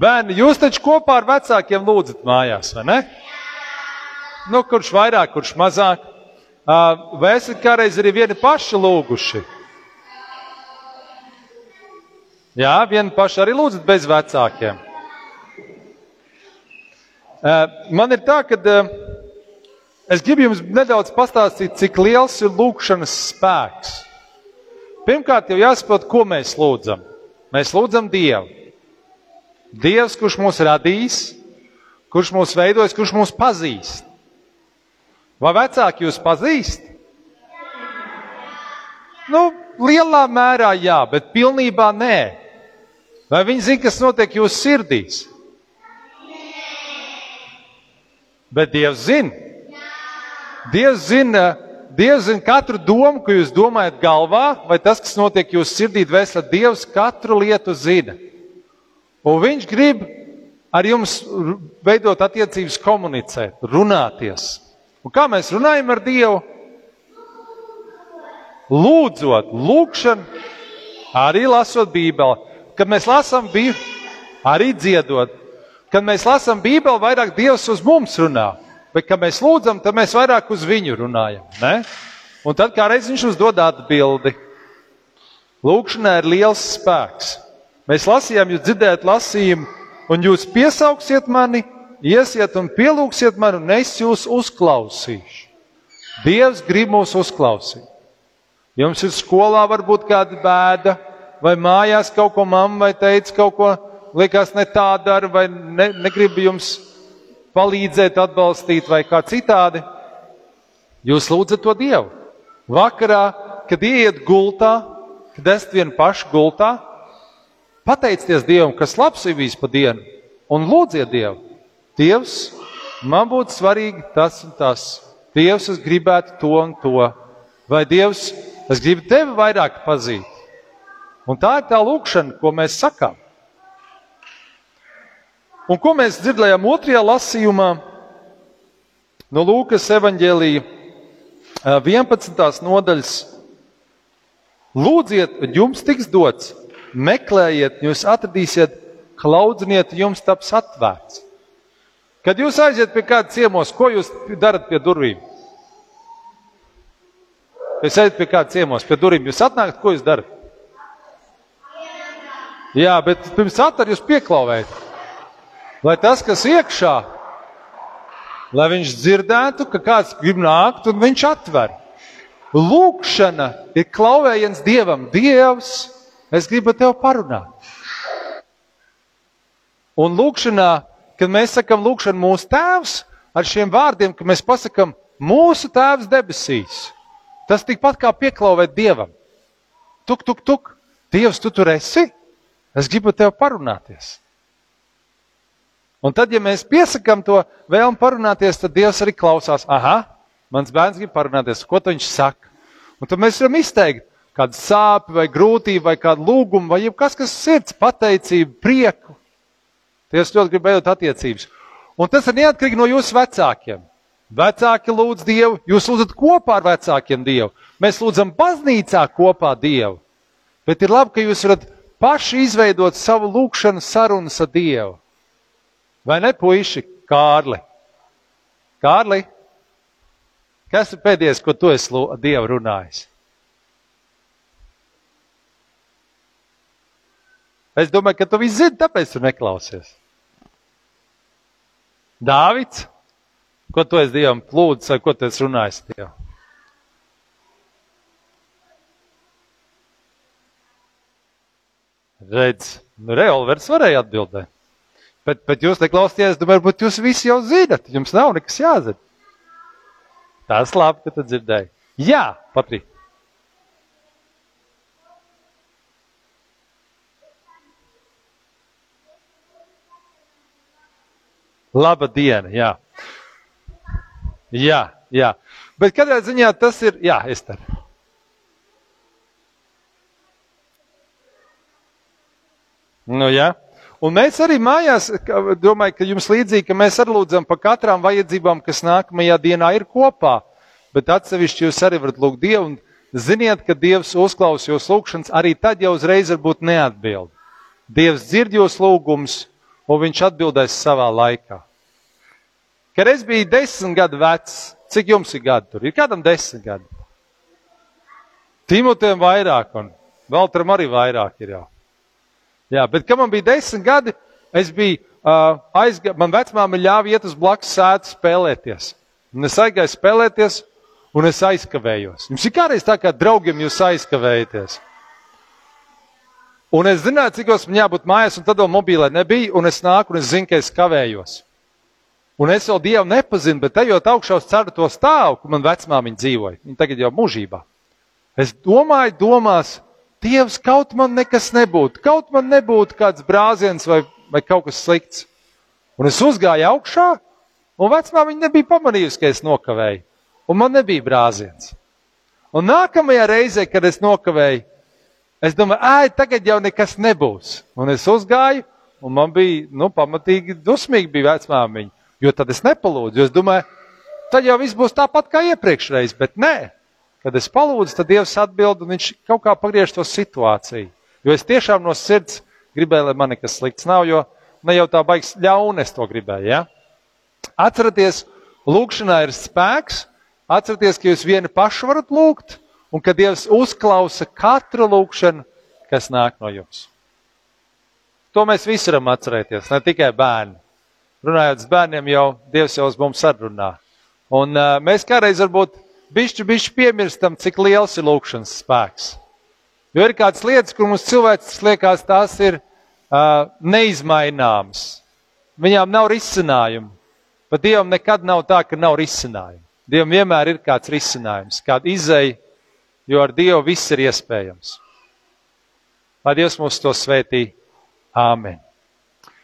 Bērni, jūs taču kopā ar vecākiem lūdzat mājās, vai ne? Nu, kurš vairāk, kurš mazāk? Vai esat kādreiz arī vieni paši lūguši? Jā, vieni paši arī lūdzat bez vecākiem. Man ir tā, ka es gribu jums nedaudz pastāstīt, cik liels ir lūkšanas spēks. Pirmkārt, jau jāsaprot, ko mēs lūdzam. Mēs lūdzam Dievu. Dievs, kurš mūs radījis, kurš mūs veidojis, kurš mūs pazīst. Vai vecāki jūs pazīst? Nu, lielā mērā jā, bet pilnībā nē. Vai viņi zina, kas notiek jūsu sirdīs? Bet Dievs zina. Dievs zina, Dievs zina katru domu, ko jūs domājat galvā, vai tas, kas notiek jūsu sirdī, dvēselē, Dievs katru lietu zina. Un viņš grib ar jums veidot attiecības, komunicēt, runāties. Un kā mēs runājam ar Dievu? Lūdzot, lūgšana, arī lasot Bībeli. Kad mēs lasām Bībeli, arī dziedot. Kad mēs lasām Bībeli, vairāk Dievs uz mums runā. Bet, kad mēs lūdzam, tad mēs vairāk uz viņu runājam. Ne? Un tad kā reiz viņš uzdod atbildi. Lūkšanai ir liels spēks. Mēs lasījām, jūs dzirdējat lasījumu, un jūs piesauksiet mani, iesiet un pielūgsiet mani, un es jūs uzklausīšu. Dievs grib mūs uzklausīt. Jums ir skolā varbūt kāda bēda, vai mājās kaut ko mamma vai teica, kaut ko likās ne tā dara, vai ne, negrib jums palīdzēt, atbalstīt, vai kā citādi. Jūs lūdzat to Dievu. Vakarā, kad ieiet gultā, kad esat vien paši gultā, Pateicieties Dievam, kas labs ir bijis pa dienu, un lūdziet Dievu. Dievs, man būtu svarīgi tas un tas. Dievs, es gribētu to un to. Vai Dievs, es gribu tevi vairāk pazīt. Un tā ir tā lūkšana, ko mēs sakām. Un ko mēs dzirdējām otrajā lasījumā no Lūkas evanģēlīja 11. nodaļas. Lūdziet, jums tiks dots, meklējiet, jūs atradīsiet, klaudziniet, jums taps atvērts. Kad jūs aiziet pie kāda ciemos, ko jūs darat pie durvīm? Jūs ejat pie kāda ciemos, pie durvīm, jūs atnākat, ko jūs darat? Jā, bet pirms atver jūs pieklauvējat. Lai tas, kas iekšā, lai viņš dzirdētu, ka kāds grib nākt un viņš atver. Lūkšana ir klauvējiens Dievam. Dievs, Es gribu tevi parunāt. Un lūkšanā, kad mēs sakam, lūkšana mūsu tēvs, ar šiem vārdiem, ka mēs pasakam, mūsu tēvs debesīs, tas tikpat kā pieklauvēt dievam. Tuk, tuk, tuk, Dievs, tu tur esi? Es gribu tevi parunāties. Un tad, ja mēs piesakām to vēlmu parunāties, tad Dievs arī klausās, ah, mans bērns grib parunāties, ko viņš saka. Un tad mēs varam izteikt, kāda sāpe vai grūtība vai kāda lūguma vai kas, kas sirds pateicību, prieku. Dievs ļoti grib veidot attiecības. Un tas ir neatkarīgi no jūsu vecākiem. Vecāki lūdz Dievu, jūs lūdzat kopā ar vecākiem Dievu. Mēs lūdzam baznīcā kopā Dievu. Bet ir labi, ka jūs varat paši izveidot savu lūgšanu sarunu ar Dievu. Vai ne, puiši, Kārli? Kārli, kas ir pēdējais, ko tu esi Dievu runājis? Es domāju, ka tu viss zini, tāpēc tu neklausies. Dāvids, ko tu esi Dievam lūdzis, vai ko tu esi runājis Dievam? Redz, nu, Revolvers varēja atbildēt. Bet, bet jūs neklausījāties, domāju, varbūt jūs visi jau zinat, jums nav nekas jāzina. Tas labi, ka tu dzirdēji. Jā, Patrīt. Laba diena, jā. Jā, jā. Bet kādā ziņā tas ir, jā, Ester. Nu, jā. Un mēs arī mājās, domāju, ka jums līdzīgi, ka mēs arī lūdzam par katrām vajadzībām, kas nākamajā dienā ir kopā. Bet atsevišķi jūs arī varat lūgt Dievu un ziniet, ka Dievs uzklaus jūsu lūgšanas arī tad, ja uzreiz varbūt neatbild. Dievs dzird jūsu lūgumus un viņš atbildēs savā laikā. Kad es biju desmit gadu vecs, cik jums ir gadi tur? Ir kādam desmit gadi? Timotiem vairāk, un Valtram arī vairāk ir jau. Jā, bet, kad man bija desmit gadi, es biju uh, aizgājis, man vecmāma ļāva iet uz blakus sēdu spēlēties. Un es aizgāju spēlēties, un es aizkavējos. Jums ir kādreiz tā, kā draugiem jūs aizkavējaties. Un es zināju, cik man jābūt mājās, un tad vēl mobilē nebija, un es nāku, un es zinu, ka es kavējos. Un es vēl Dievu nepazinu, bet ejot augšā uz ceturto stāvu, kur man vecmāmiņa dzīvoja, viņa tagad jau mūžībā. Es domāju, domās, Dievs, kaut man nekas nebūtu, kaut man nebūtu kāds brāziens vai, vai kaut kas slikts. Un es uzgāju augšā, un vecmāmiņa nebija pamanījusi, ka es nokavēju un man nebija brāziens. Un nākamajā reizē, kad es nokavēju, es domāju, ej, tagad jau nekas nebūs. Un es uzgāju, un man bija, nu, pamatīgi dusmīgi bija vecmāmiņa, jo tad es nepalūdzu, es domāju, tad jau viss būs tāpat kā iepriekšreiz, bet nē. Kad es palūdzu, tad Dievs atbild, un viņš kaut kā pagriež to situāciju. Jo es tiešām no sirds gribēju, lai man nekas slikts nav, jo ne jau tā baigs ļaun es to gribēju, ja? Atcerieties, lūkšanā ir spēks, Atcerieties, ka jūs vieni paši varat lūgt, un ka Dievs uzklausa katru lūgšanu, kas nāk no jums. To mēs visi varam atcerēties, ne tikai bērni. Runājot ar bērniem, jau Dievs jau uz mums sarunā. Un uh, mēs kādreiz varbūt bišķi, bišķi piemirstam, cik liels ir lūkšanas spēks. Jo ir kādas lietas, kur mums cilvēks liekas, tās ir uh, neizmaināmas. Viņām nav risinājumu. Pat Dievam nekad nav tā, ka nav risinājumu. Dievam vienmēr ir kāds risinājums, kāda izēja, jo ar Dievu viss ir iespējams. Lai Dievs mūs to svētī. Āmen!